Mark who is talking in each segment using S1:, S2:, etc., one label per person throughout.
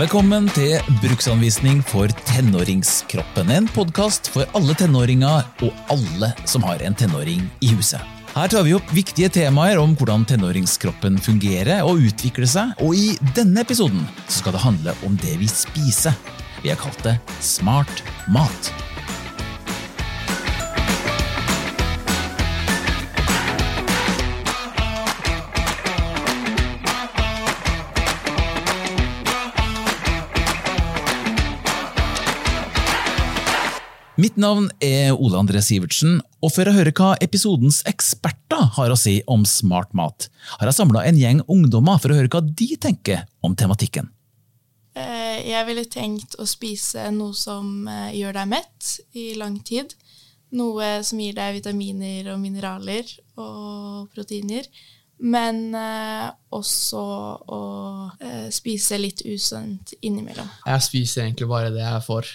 S1: Velkommen til Bruksanvisning for tenåringskroppen. En podkast for alle tenåringer og alle som har en tenåring i huset. Her tar vi opp viktige temaer om hvordan tenåringskroppen fungerer og utvikler seg, og i denne episoden skal det handle om det vi spiser. Vi har kalt det smart mat. Mitt navn er Ole André Sivertsen, og for å høre hva episodens eksperter har å si om smart mat, har jeg samla en gjeng ungdommer for å høre hva de tenker om tematikken.
S2: Eh, jeg ville tenkt å spise noe som eh, gjør deg mett i lang tid. Noe som gir deg vitaminer og mineraler og proteiner. Men eh, også å eh, spise litt usunt innimellom.
S3: Jeg spiser egentlig bare det jeg får.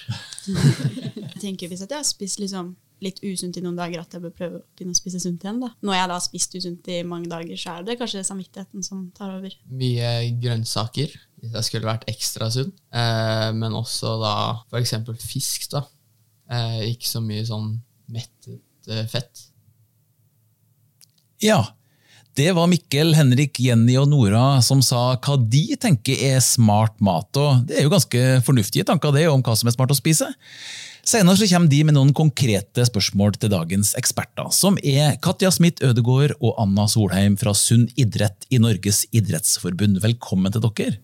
S4: Tenker Hvis jeg har spist liksom litt usunt i noen dager, at jeg bør prøve å begynne å spise sunt igjen. da. Når jeg da har spist usunt i mange dager, så er det kanskje samvittigheten som tar over.
S3: Mye grønnsaker, hvis jeg skulle vært ekstra sunn. Eh, men også da f.eks. fisk. da. Eh, ikke så mye sånn mettet eh, fett.
S1: Ja, det var Mikkel, Henrik, Jenny og Nora som sa hva de tenker er smart mat. og Det er jo ganske fornuftige tanker det om hva som er smart å spise. Senere så kommer de med noen konkrete spørsmål til dagens eksperter, som er Katja Smith Ødegård og Anna Solheim fra Sunn idrett i Norges idrettsforbund. Velkommen til dere.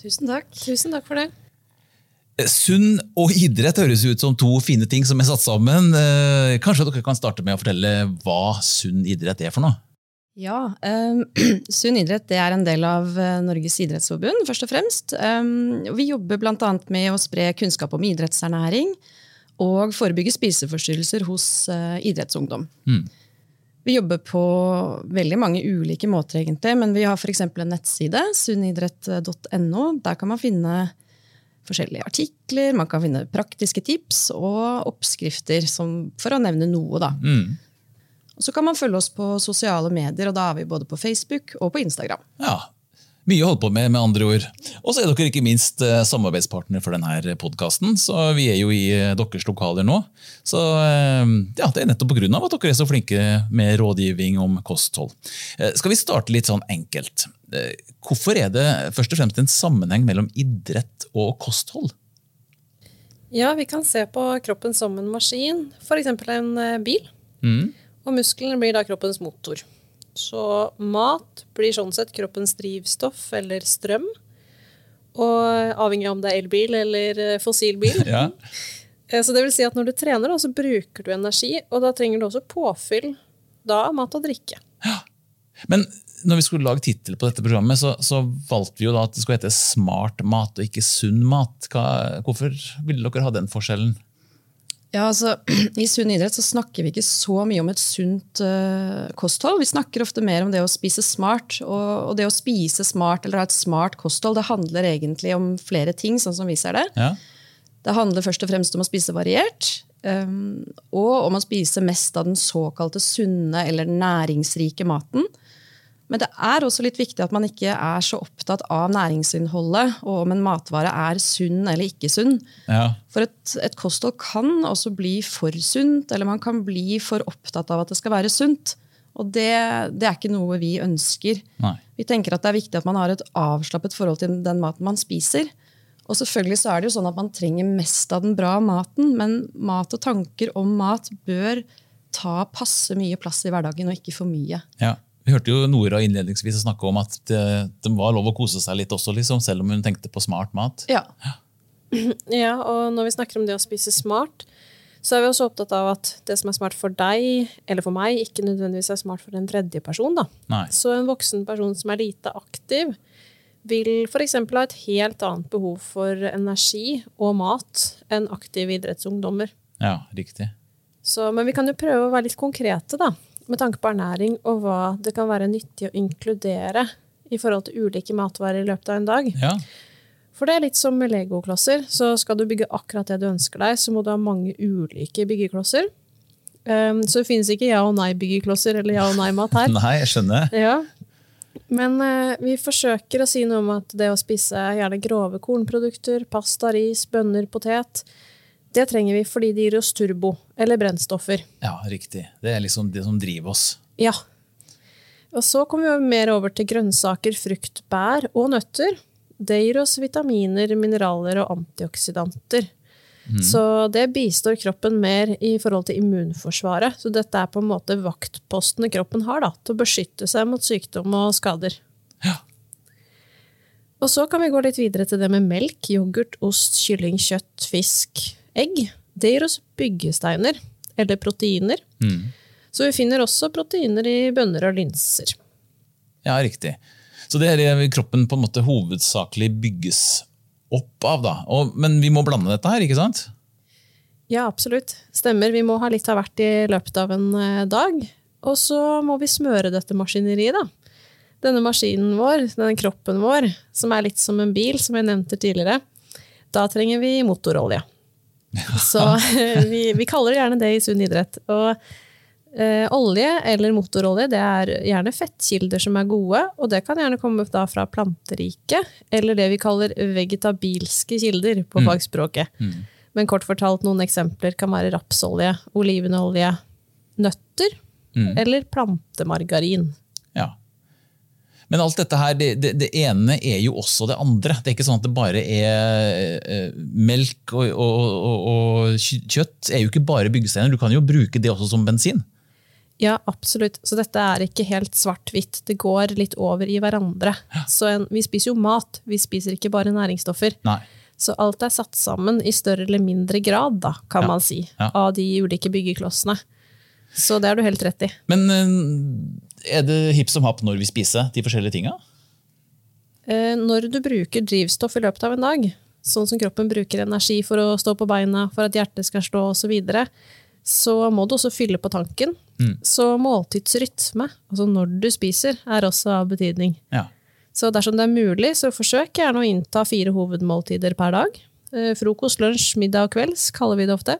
S5: Tusen takk. Tusen takk for det.
S1: Sunn og idrett høres ut som to fine ting som er satt sammen. Eh, Kanskje dere kan starte med å fortelle hva sunn idrett er for noe?
S5: Ja, um, Sunn idrett det er en del av uh, Norges idrettsforbund, først og fremst. Um, vi jobber bl.a. med å spre kunnskap om idrettsernæring og forebygge spiseforstyrrelser hos uh, idrettsungdom.
S1: Mm.
S5: Vi jobber på veldig mange ulike måter, egentlig, men vi har f.eks. en nettside, sunnidrett.no. Der kan man finne forskjellige artikler, man kan finne praktiske tips og oppskrifter, som, for å nevne noe. da.
S1: Mm.
S5: Og så kan man følge oss på sosiale medier, og da er vi både på Facebook og på Instagram.
S1: Ja, Mye å holde på med, med andre ord. Og så er dere ikke minst eh, samarbeidspartner for denne podkasten, så vi er jo i eh, deres lokaler nå. Så eh, ja, det er nettopp pga. at dere er så flinke med rådgivning om kosthold. Skal vi starte litt sånn enkelt? Hvorfor er det først og fremst en sammenheng mellom idrett og kosthold?
S6: Ja, vi kan se på kroppen som en maskin, f.eks. en bil.
S1: Mm.
S6: Og musklene blir da kroppens motor. Så mat blir sånn sett kroppens drivstoff eller strøm. Og avhengig av om det er elbil eller eh, fossilbil.
S1: Ja.
S6: Eh, så det vil si at når du trener, så bruker du energi, og da trenger du også påfyll da mat og drikke.
S1: Men når vi skulle lage tittel på dette programmet, så, så, valgte vi jo da at det skulle hete smart mat og ikke sunn mat. Hva, hvorfor ville dere ha den forskjellen?
S5: Ja, altså, I sunn idrett så snakker vi ikke så mye om et sunt uh, kosthold. Vi snakker ofte mer om det å spise smart. Og, og, det å spise smart eller ha et smart kosthold det handler egentlig om flere ting. sånn som vi ser Det
S1: ja.
S5: Det handler først og fremst om å spise variert. Um, og om å spise mest av den såkalte sunne eller næringsrike maten. Men det er også litt viktig at man ikke er så opptatt av næringsinnholdet og om en matvare er sunn eller ikke sunn.
S1: Ja.
S5: For et, et, kosthold kan også bli for sunt, eller man kan bli for opptatt av at det skal være sunt. Og det, det er ikke noe vi ønsker.
S1: Nei.
S5: Vi tenker at det er viktig at man har et avslappet forhold til den maten man spiser. Og selvfølgelig så er det jo sånn at man trenger mest av den bra maten, men mat og tanker om mat bør ta passe mye plass i hverdagen, og ikke for mye.
S1: Ja. Vi hørte jo Nora innledningsvis snakke om at det, det var lov å kose seg litt også, liksom, selv om hun tenkte på smart mat.
S5: Ja.
S6: ja, og når vi snakker om det å spise smart, så er vi også opptatt av at det som er smart for deg eller for meg, ikke nødvendigvis er smart for en tredje person. Da.
S1: Nei.
S6: Så en voksen person som er lite aktiv, vil f.eks. ha et helt annet behov for energi og mat enn aktive idrettsungdommer.
S1: Ja, riktig.
S6: Så, men vi kan jo prøve å være litt konkrete, da med tanke på ernæring og hva det kan være nyttig å inkludere i forhold til ulike matvarer i løpet av en dag.
S1: Ja.
S6: For det er litt som med legoklosser. Så skal du bygge akkurat det du ønsker deg, så må du ha mange ulike byggeklosser. Um, så det finnes ikke ja- og nei-byggeklosser eller ja- og nei-mat her.
S1: Nei, jeg skjønner.
S6: Ja. Men uh, vi forsøker å si noe om at det å spise gjerne grove kornprodukter, pasta, ris, bønner, potet, det trenger vi fordi det gir oss turbo, eller brennstoffer.
S1: Ja, riktig. Det er liksom det som driver oss.
S6: Ja. Og så kommer vi mer over til grønnsaker, frukt, bær og nøtter. Det gir oss vitaminer, mineraler og antioksidanter. Så det bistår kroppen mer i forhold til immunforsvaret. Så dette er på en måte vaktpostene kroppen har da, til å beskytte seg mot sykdom og skader.
S1: Ja.
S6: Og så kan vi gå litt videre til det med melk, yoghurt, ost, kylling, kjøtt, fisk, egg. Det gir oss byggesteiner, eller proteiner. Så vi finner også proteiner i bønner og linser.
S1: Ja, riktig. Så det er kroppen på en måte hovedsakelig bygges opp av. da. Og, men vi må blande dette her, ikke sant?
S6: Ja, absolutt. Stemmer. Vi må ha litt av hvert i løpet av en eh, dag. Og så må vi smøre dette maskineriet, da. Denne maskinen vår, denne kroppen vår, som er litt som en bil, som jeg nevnte tidligere, da trenger vi motorolje. Så vi, vi kaller det gjerne det i sunn idrett. Og eh, olje eller motorolje det er gjerne fettkilder som er gode, og det kan gjerne komme da fra planteriket, eller det vi kaller vegetabilske kilder på fagspråket. Men kort fortalt, noen eksempler kan være rapsolje, olivenolje, nøtter eller plantemargarin.
S1: Ja. Men alt dette her, det, det, det ene er jo også det andre. Det er ikke sånn at det bare er eh, melk og, og, og, og kj- kjøtt. er jo ikke bare byggesteiner. Du kan jo bruke det også som bensin.
S6: Ja, absolutt. Så dette er ikke helt svart-hvitt. Det går litt over i hverandre. Så en, vi spiser jo mat, vi spiser ikke bare næringsstoffer.
S1: Nei.
S6: Så alt er satt sammen i større eller mindre grad, da, kan
S1: Ja.
S6: man si,
S1: Ja.
S6: av de ulike byggeklossene. Så det har du helt rett i.
S1: Men eh, er det hipp som happ når vi spiser de forskjellige tinga?
S6: Eh, Når du bruker drivstoff i løpet av en dag, sånn som kroppen bruker energi for å stå på beina, for at hjertet skal stå osv., så, videre, så må du også fylle på tanken. Så måltidsrytme, altså når du spiser, er også av betydning.
S1: Ja.
S6: Så dersom det er mulig, så forsøk gjerne å innta fire hovedmåltider per dag. Eh, Frokost, lunsj, middag og kvelds kaller vi det ofte.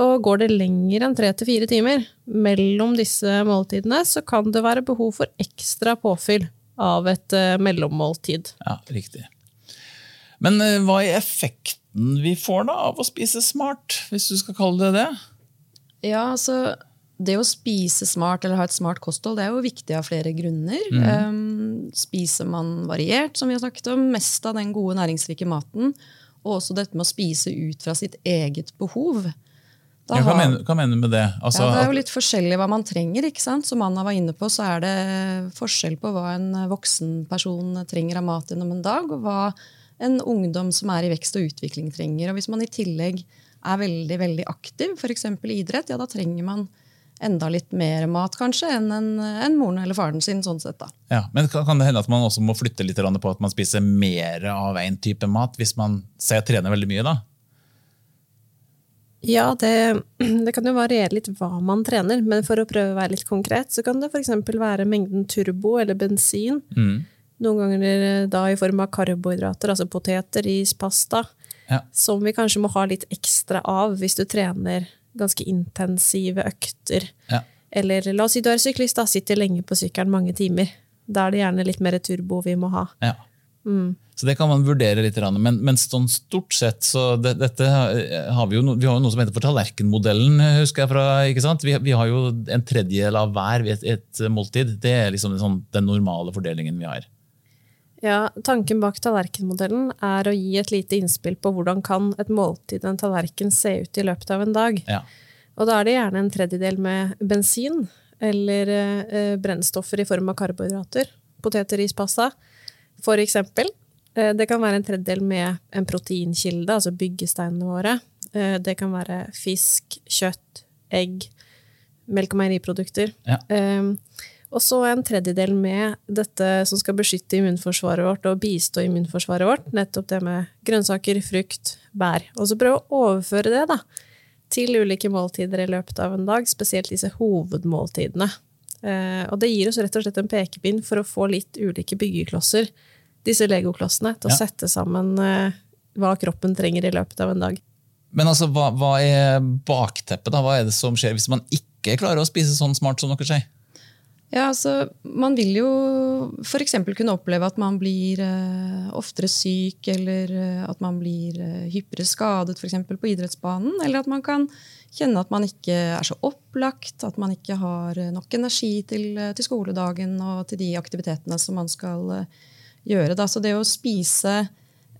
S6: Og går det lenger enn tre til fire timer mellom disse måltidene, så kan det være behov for ekstra påfyll av et eh, mellommåltid.
S1: ja, riktig. Men eh, hva er effekten vi får da av å spise smart, hvis du skal kalle det det?
S5: Ja, altså det å spise smart eller ha et smart kosthold det er jo viktig av flere grunner. Um, spiser man variert, som vi har snakket om, mest av den gode næringsrike maten, og også dette med å spise ut fra sitt eget behov. Da
S1: Ja, hva, mener, hva mener du med det? Altså,
S5: ja, det er jo litt forskjellig hva man trenger. ikke sant? Som Anna var inne på, så er det forskjell på hva en voksen person trenger av mat gjennom en dag, og hva en ungdom som er i vekst og utvikling trenger. Og Hvis man i tillegg er veldig veldig aktiv, f.eks. i idrett, ja, da trenger man enda litt mer mat kanskje enn en, en moren eller faren sin. sånn sett da.
S1: Ja, men kan det hende at man også må flytte litt på at man spiser mer av en type mat, hvis man sier trener veldig mye? da?
S6: Ja, det, det kan jo variere litt hva man trener, men for å prøve å være litt konkret, så kan det f.eks. være mengden turbo eller bensin. Noen ganger eh, da i form av karbohydrater, altså poteter, ris, pasta,
S1: Ja.
S6: som vi kanskje må ha litt ekstra av hvis du trener ganske intensive økter.
S1: Ja.
S6: Eller la oss si du er syklist, da, sitter lenge på sykkelen mange timer. Da er det gjerne litt mer turbo vi må ha.
S1: Ja. Så det kan man vurdere litt, men, men sånn stort sett så det, dette har vi, jo no, vi har jo noe som heter for tallerkenmodellen, husker jeg fra, ikke sant? Vi, vi har jo en tredjedel av hver ved et, et måltid. Det er liksom sånn, den normale fordelingen vi har.
S6: Ja, Tanken bak tallerkenmodellen er å gi et lite innspill på hvordan kan et måltid, en tallerken, se ut i løpet av en dag.
S1: Ja.
S6: Og da er det gjerne en tredjedel med bensin eller eh, brennstoffer i form av karbohydrater. Poteter, ris, pasta, for eksempel. Eh, det kan være en tredjedel med en proteinkilde, altså byggesteinene våre. Eh, det kan være fisk, kjøtt, egg, melk og meieriprodukter.
S1: Ja.
S6: Eh, og så en tredjedel med dette som skal beskytte immunforsvaret vårt og bistå immunforsvaret vårt. Nettopp det med grønnsaker, frukt, bær. Og så prøve å overføre det da, til ulike måltider i løpet av en dag, spesielt disse hovedmåltidene. Eh, og det gir oss rett og slett en pekepinn for å få litt ulike byggeklosser, disse legoklossene, til å
S1: Ja.
S6: sette sammen eh, hva kroppen trenger i løpet av en dag.
S1: Men altså, hva, hva er bakteppet? da? Hva er det som skjer hvis man ikke klarer å spise sånn smart som dere sier?
S5: Ja, altså, Man vil jo f.eks. kunne oppleve at man blir eh, oftere syk, eller eh, at man blir eh, hyppigere skadet for eksempel, på idrettsbanen. Eller at man kan kjenne at man ikke er så opplagt, at man ikke har nok energi til, eh, til skoledagen og til de aktivitetene som man skal eh, gjøre. Da. Så det å spise,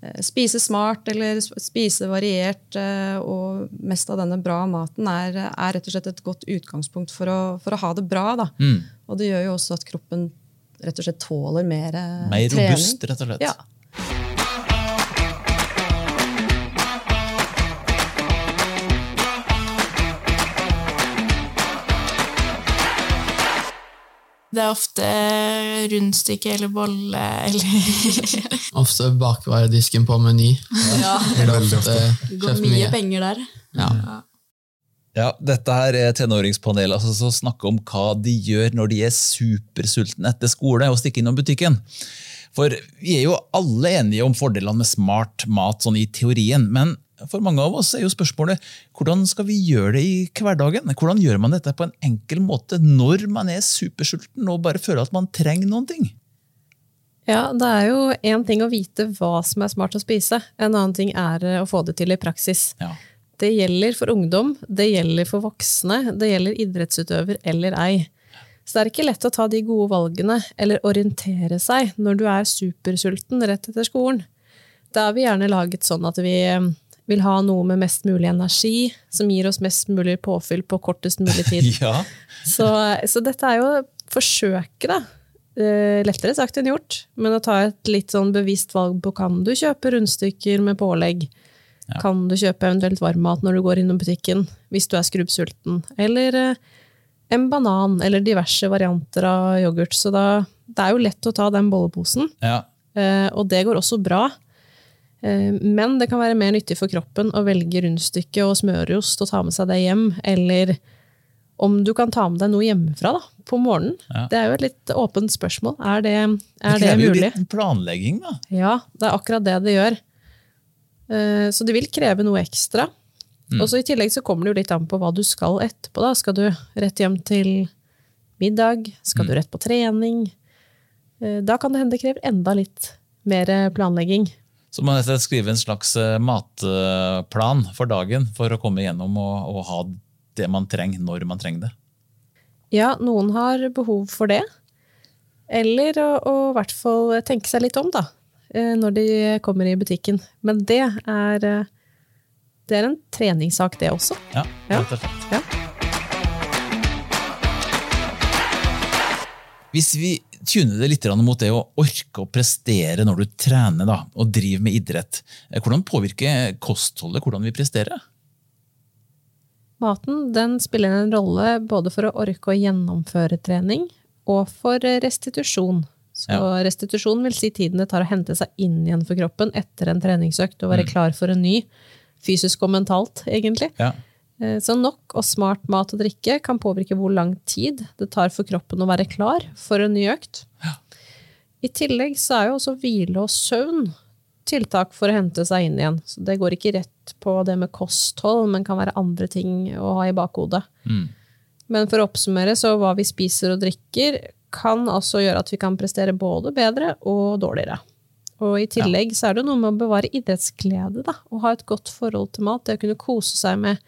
S5: eh, spise smart eller spise variert eh, og mest av denne bra maten er, er rett og slett et godt utgangspunkt for å, for å ha det bra. Da.
S1: Mm.
S5: Og det gjør jo også at kroppen rett og slett tåler mer, eh,
S1: Mer
S5: trening.
S1: robust, rett og slett.
S5: Ja.
S2: Det er ofte rundstykke eller bolle eller
S3: Ofte bakvaredisken på Meny.
S4: Ja,
S3: ja. det ofte
S4: det går mye
S3: mye.
S4: penger der.
S3: Ja.
S1: Ja, dette her er tenåringspanelet altså, som snakker om hva de gjør når de er supersultne etter skole og stikker innom butikken. For vi er jo alle enige om fordelene med smart mat sånn i teorien, men for mange av oss er jo spørsmålet hvordan skal vi gjøre det i hverdagen? Hvordan gjør man dette på en enkel måte når man er supersulten og bare føler at man trenger noen ting?
S6: Ja, det er jo én ting å vite hva som er smart å spise, en annen ting er eh, å få det til i praksis.
S1: Ja.
S6: Det gjelder for ungdom, det gjelder for voksne, det gjelder idrettsutøver eller ei. Så det er ikke lett å ta de gode valgene eller orientere seg når du er supersulten rett etter skolen. Da er vi gjerne laget sånn at vi eh, vil ha noe med mest mulig energi, som gir oss mest mulig påfyll på kortest mulig tid.
S1: Ja,
S6: Så, så dette er jo forsøket, da. Eh, lettere sagt enn gjort, men å ta et litt sånn bevisst valg på kan du kjøpe rundstykker med pålegg.
S1: Ja.
S6: Kan du kjøpe eventuelt varmmat når du går innom butikken, hvis du er skrubbsulten. Eller eh, en banan, eller diverse varianter av yoghurt. Så da, det er jo lett å ta den bolleposen,
S1: ja.
S6: eh, og det går også bra. Eh, Men det kan være mer nyttig for kroppen å velge rundstykke og smørost og ta med seg det hjem, eller om du kan ta med deg noe hjemmefra da, på morgenen.
S1: Ja.
S6: Det er jo et litt åpent spørsmål. Er det,
S1: Det
S6: er det
S1: krever jo litt planlegging, da.
S6: Ja, det er akkurat det det gjør. Eh, Så det vil kreve noe ekstra. Og så I tillegg så kommer det jo litt an på hva du skal etterpå. da. Skal du rett hjem til middag? Skal du rett på trening? Eh, Da kan det hende det krever enda litt mer planlegging.
S1: Så man rett skrive en slags eh, matplan for dagen for å komme gjennom og, og ha det man trenger når man trenger det.
S6: Ja, noen har behov for det. Eller å, i hvert fall tenke seg litt om, da. eh, Når de kommer i butikken. Men det er, eh, det er en treningssak, det også.
S1: Ja,
S6: Ja.
S1: rett og slett.
S6: Ja.
S1: Hvis vi tuner det litt mot det å orke å prestere når du trener da, og driver med idrett, eh, hvordan påvirker kostholdet hvordan vi presterer?
S6: Maten den spiller en rolle både for å orke å gjennomføre trening og for restitusjon. Så
S1: Ja.
S6: restitusjon vil si tiden det tar å hente seg inn igjen for kroppen etter en treningsøkt og være klar for en ny, fysisk og mentalt, egentlig.
S1: Ja.
S6: Eh, Så nok og smart mat og drikke kan påvirke hvor lang tid det tar for kroppen å være klar for en ny økt. I tillegg så er jo også hvile og søvn tiltak for å hente seg inn igjen. Så det går ikke rett på det med kosthold, men kan være andre ting å ha i bakhodet.
S1: Mm.
S6: Men for å oppsummere, så hva vi spiser og drikker, kan altså gjøre at vi kan prestere både bedre og dårligere. Og i tillegg så er det noe med å bevare idrettsglede, da. Og ha et godt forhold til mat. Det å kunne kose seg med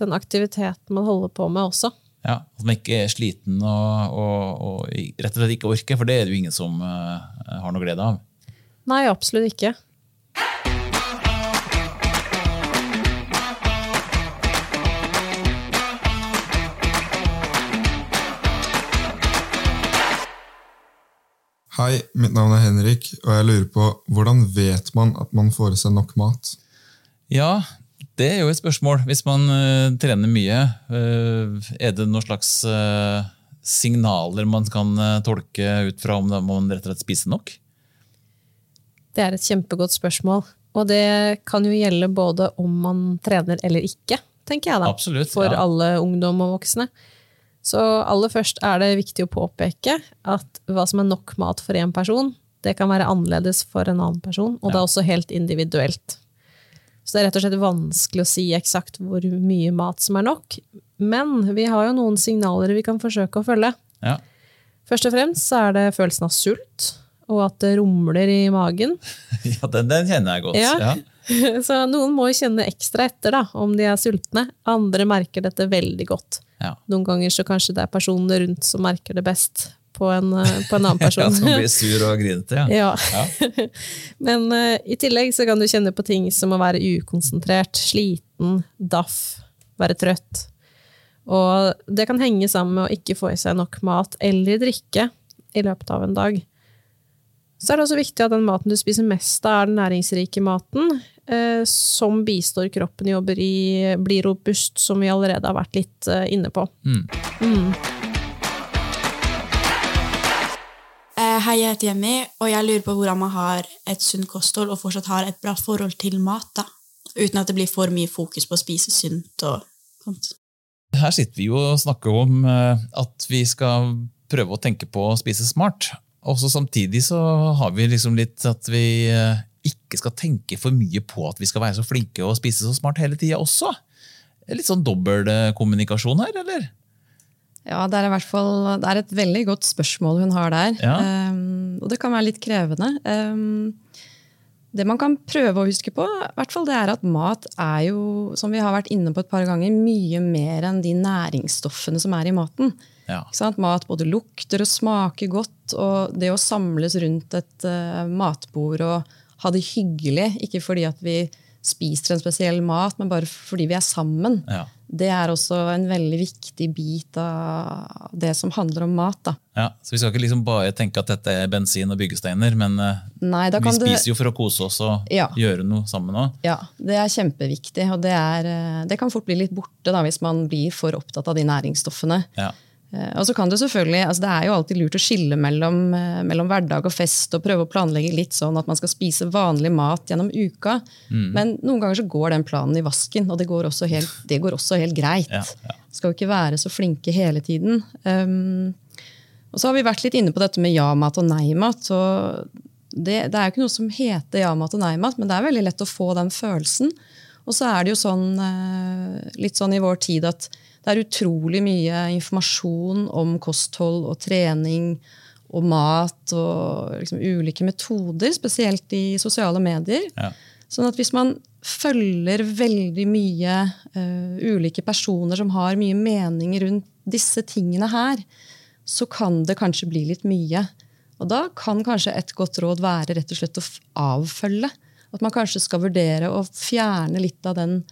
S6: den aktiviteten man holder på med også.
S1: Ja, At man ikke er sliten og, og, og rett og slett ikke orker, for det er det jo ingen som uh, har noe glede av.
S6: Nei, absolutt ikke.
S7: Hei, mitt navn er Henrik, og jeg lurer på hvordan vet man at man får i seg nok mat?
S1: Ja, det er jo et spørsmål. Hvis man uh, trener mye, uh, er det noen slags uh, signaler man kan tolke ut fra om man rett og slett spiser nok?
S6: Det er et kjempegodt spørsmål. Og det kan jo gjelde både om man trener eller ikke, tenker jeg da.
S1: Absolutt,
S6: For
S1: ja.
S6: alle ungdom og voksne. Så aller først er det viktig å påpeke at hva som er nok mat for én person, det kan være annerledes for en annen person, og det er også helt individuelt. Så det er rett og slett vanskelig å si eksakt hvor mye mat som er nok. Men vi har jo noen signaler vi kan forsøke å følge.
S1: Ja.
S6: Først og fremst så er det følelsen av sult, og at det rumler i magen.
S1: Ja, den, den kjenner jeg godt.
S6: Ja.
S1: Ja.
S6: Så noen må jo kjenne ekstra etter da, om de er sultne. Andre merker dette veldig godt.
S1: Ja.
S6: Noen ganger så kanskje det er personene rundt som merker det best på en, eh, på en annen
S1: Ja,
S6: person.
S1: som blir sur og grinete. Ja.
S6: Ja. Men uh, i tillegg så kan du kjenne på ting som å være ukonsentrert, sliten, daff, være trøtt. Og det kan henge sammen med å ikke få i seg nok mat eller drikke i løpet av en dag. Så er det også viktig at den maten du spiser mest av, er den næringsrike maten, eh, som bistår kroppen i å bli, bli robust, som vi allerede har vært litt eh, inne på.
S4: Eh, Hei, jeg heter Jenny, og jeg lurer på hvordan man har et sunt kosthold og fortsatt har et bra forhold til mat, da. Uten at det blir for mye fokus på å spise sunt og sånt.
S1: Her sitter vi jo og snakker om eh, at vi skal prøve å tenke på å spise smart. Og samtidig så har vi liksom litt at vi eh, ikke skal tenke for mye på at vi skal være så flinke og spise så smart hele tida også. Litt sånn dobbeltkommunikasjon her, eller?
S5: Ja, det er i hvert fall det er et veldig godt spørsmål hun har der.
S1: Ja.
S5: Um, og det kan være litt krevende. Um, det man kan prøve å huske på, hvert fall det er at mat er jo, som vi har vært inne på et par ganger, mye mer enn de næringsstoffene som er i maten.
S1: Ja.
S5: Mat både lukter og smaker godt, og det å samles rundt et uh, matbord og ha det hyggelig, ikke fordi at vi spiser en spesiell mat, men bare fordi vi er sammen,
S1: Ja.
S5: det er også en veldig viktig bit av det som handler om mat. Da.
S1: Ja, så vi skal ikke liksom bare tenke at dette er bensin og byggesteiner, men eh,
S5: Nei,
S1: vi
S5: spiser det,
S1: jo for å kose oss og
S5: Ja.
S1: gjøre noe sammen òg.
S5: ja, det er kjempeviktig, og det, er, eh, det kan fort bli litt borte da, hvis man blir for opptatt av de næringsstoffene.
S1: Ja.
S5: Eh, Og så kan det selvfølgelig, altså det er jo alltid lurt å skille mellom, eh, mellom hverdag og fest og prøve å planlegge litt sånn at man skal spise vanlig mat gjennom uka. Men noen ganger så går den planen i vasken, og det går også helt, det går også helt greit.
S1: Ja, ja.
S5: Skal jo ikke være så flinke hele tiden. Um, og så har vi vært litt inne på dette med ja-mat og nei-mat. og det, det er jo ikke noe som heter ja-mat og nei-mat, men det er veldig lett å få den følelsen. Og så er det jo sånn, eh, litt sånn i vår tid at det er utrolig mye informasjon om kosthold og trening og mat og liksom ulike metoder, spesielt i sosiale medier.
S1: Ja.
S5: Sånn at hvis man følger veldig mye uh, ulike personer som har mye mening rundt disse tingene her, så kan det kanskje bli litt mye. Og da kan kanskje et godt råd være rett og slett å avfølge. At man kanskje skal vurdere å fjerne litt av den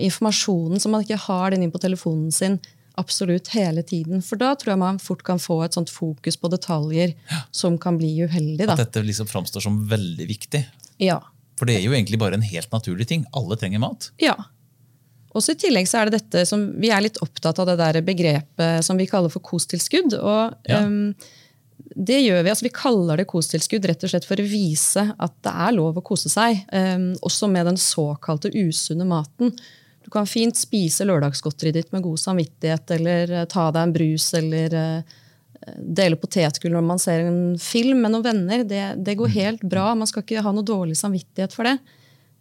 S5: informasjonen som man ikke har den inn på telefonen sin absolutt hele tiden. For da tror jeg man fort kan få et sånt fokus på detaljer som kan bli uheldig.
S1: At dette liksom framstår som veldig viktig.
S5: Ja.
S1: For det er jo egentlig bare en helt naturlig ting. Alle trenger mat.
S5: Ja. Også I tillegg så er det dette som vi er litt opptatt av det der begrepet som vi kaller for kostilskudd. og
S1: Ja.
S5: ehm, det gjør Vi altså vi kaller det kostilskudd rett og slett for å vise at det er lov å kose seg. ehm, også med den såkalte usunne maten. Du kan fint spise lørdagsgodteriet ditt med god samvittighet, eller eh, ta deg en brus, eller eh, dele potetgull når man ser en film med noen venner. Det, det går helt bra. Man skal ikke ha noe dårlig samvittighet for det.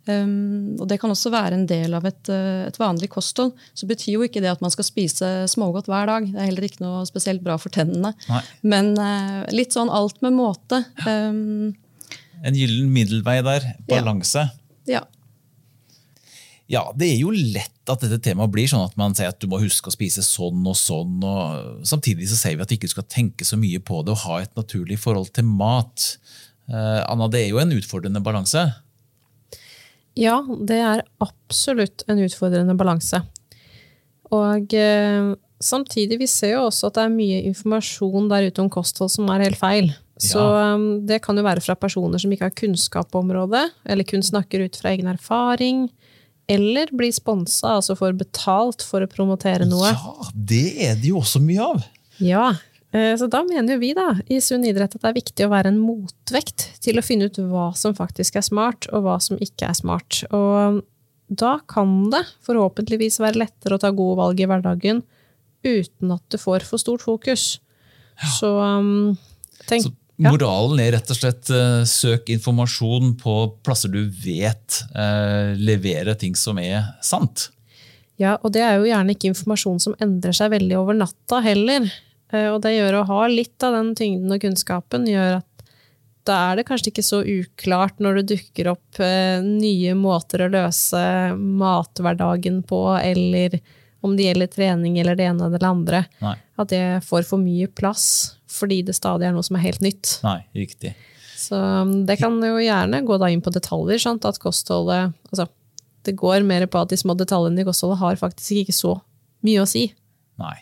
S5: Um, og Det kan også være en del av et, eh, et vanlig kosthold. Så betyr jo ikke det at man skal spise smågodt hver dag. Det er heller ikke noe spesielt bra for tennene.
S1: Nei.
S5: Men uh, litt sånn alt med måte. Um,
S1: En gyllen middelvei der. Balanse.
S5: ja.
S1: Ja, det er jo lett at dette temaet blir sånn at man sier at du må huske å spise sånn og sånn. og Samtidig så sier vi at du ikke skal tenke så mye på det og ha et naturlig forhold til mat. Uh, Anna, det er jo en utfordrende balanse.
S6: Ja, det er absolutt en utfordrende balanse. Og eh, samtidig, vi ser jo også at det er mye informasjon der ute om kosthold som er helt feil. Så eh, det kan jo være fra personer som ikke har kunnskap på området, eller kun snakker ut fra egen erfaring, eller blir sponsa, altså får betalt for å promotere noe.
S1: Ja, det er det jo også mye av.
S6: Ja, så da mener jo vi da, i Sunn idrett at det er viktig å være en motvekt til å finne ut hva som faktisk er smart, og hva som ikke er smart. Og da kan det forhåpentligvis være lettere å ta gode valg i hverdagen uten at det får for stort fokus. Så um, tenk
S1: Så moralen er rett og slett eh, søk informasjon på plasser du vet eh, leverer ting som er sant.
S6: Ja, og det er jo gjerne ikke informasjon som endrer seg veldig over natta heller. Eh, Og det gjør å ha litt av den tyngden og kunnskapen, gjør at da er det kanskje ikke så uklart når det dukker opp eh, nye måter å løse mathverdagen på, eller om det gjelder trening eller det ene eller det andre.
S1: Nei.
S6: At det får for mye plass, fordi det stadig er noe som er helt nytt.
S1: Nei, riktig.
S6: Så um, det kan jo gjerne gå da inn på detaljer, sant? at kostholdet altså, Det går mer på at de små detaljene i kostholdet har faktisk ikke så mye å si.
S1: Nei.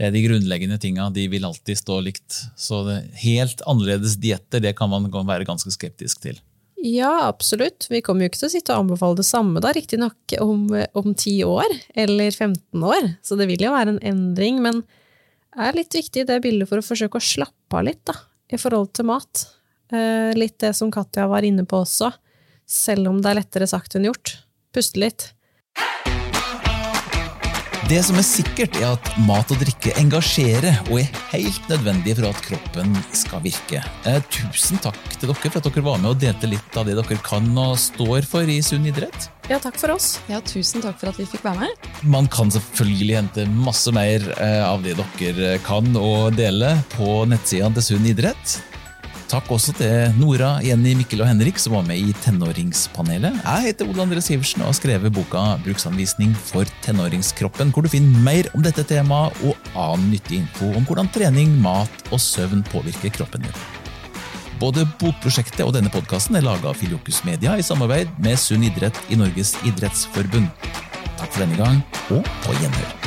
S1: Er de grunnleggende tinga. De vil alltid stå likt. Så helt annerledes dietter det kan man være ganske skeptisk til.
S6: Ja, absolutt. Vi kommer jo ikke til å sitte og anbefale det samme, da, riktignok om, om 10 år eller 15 år. Så det vil jo være en endring, men det er litt viktig det bildet for å forsøke å slappe av litt da, i forhold til mat. Eh, litt det som Katja var inne på også, selv om det er lettere sagt enn gjort. Puste litt.
S1: Det som er sikkert, er at mat og drikke engasjerer og er helt nødvendig for at kroppen skal virke. Eh, tusen takk til dere for at dere var med og delte litt av det dere kan og står for i sunn idrett.
S6: Ja, takk for oss.
S5: Ja, tusen takk for at vi fikk være med.
S1: Man kan selvfølgelig hente masse mer eh, av det dere kan og dele på nettsidene til Sunn idrett. Takk også til Nora, Jenny, Mikkel og Henrik som var med i Tenåringspanelet. Jeg heter Ole André Sivertsen og har skrevet boka Bruksanvisning for tenåringskroppen, hvor du finner mer om dette temaet og annen nyttig info om hvordan trening, mat og søvn påvirker kroppen din. Både bokprosjektet og denne podkasten er laga av Filiokus Media i samarbeid med Sunn idrett i Norges idrettsforbund. Takk for denne gang, og på gjenhør.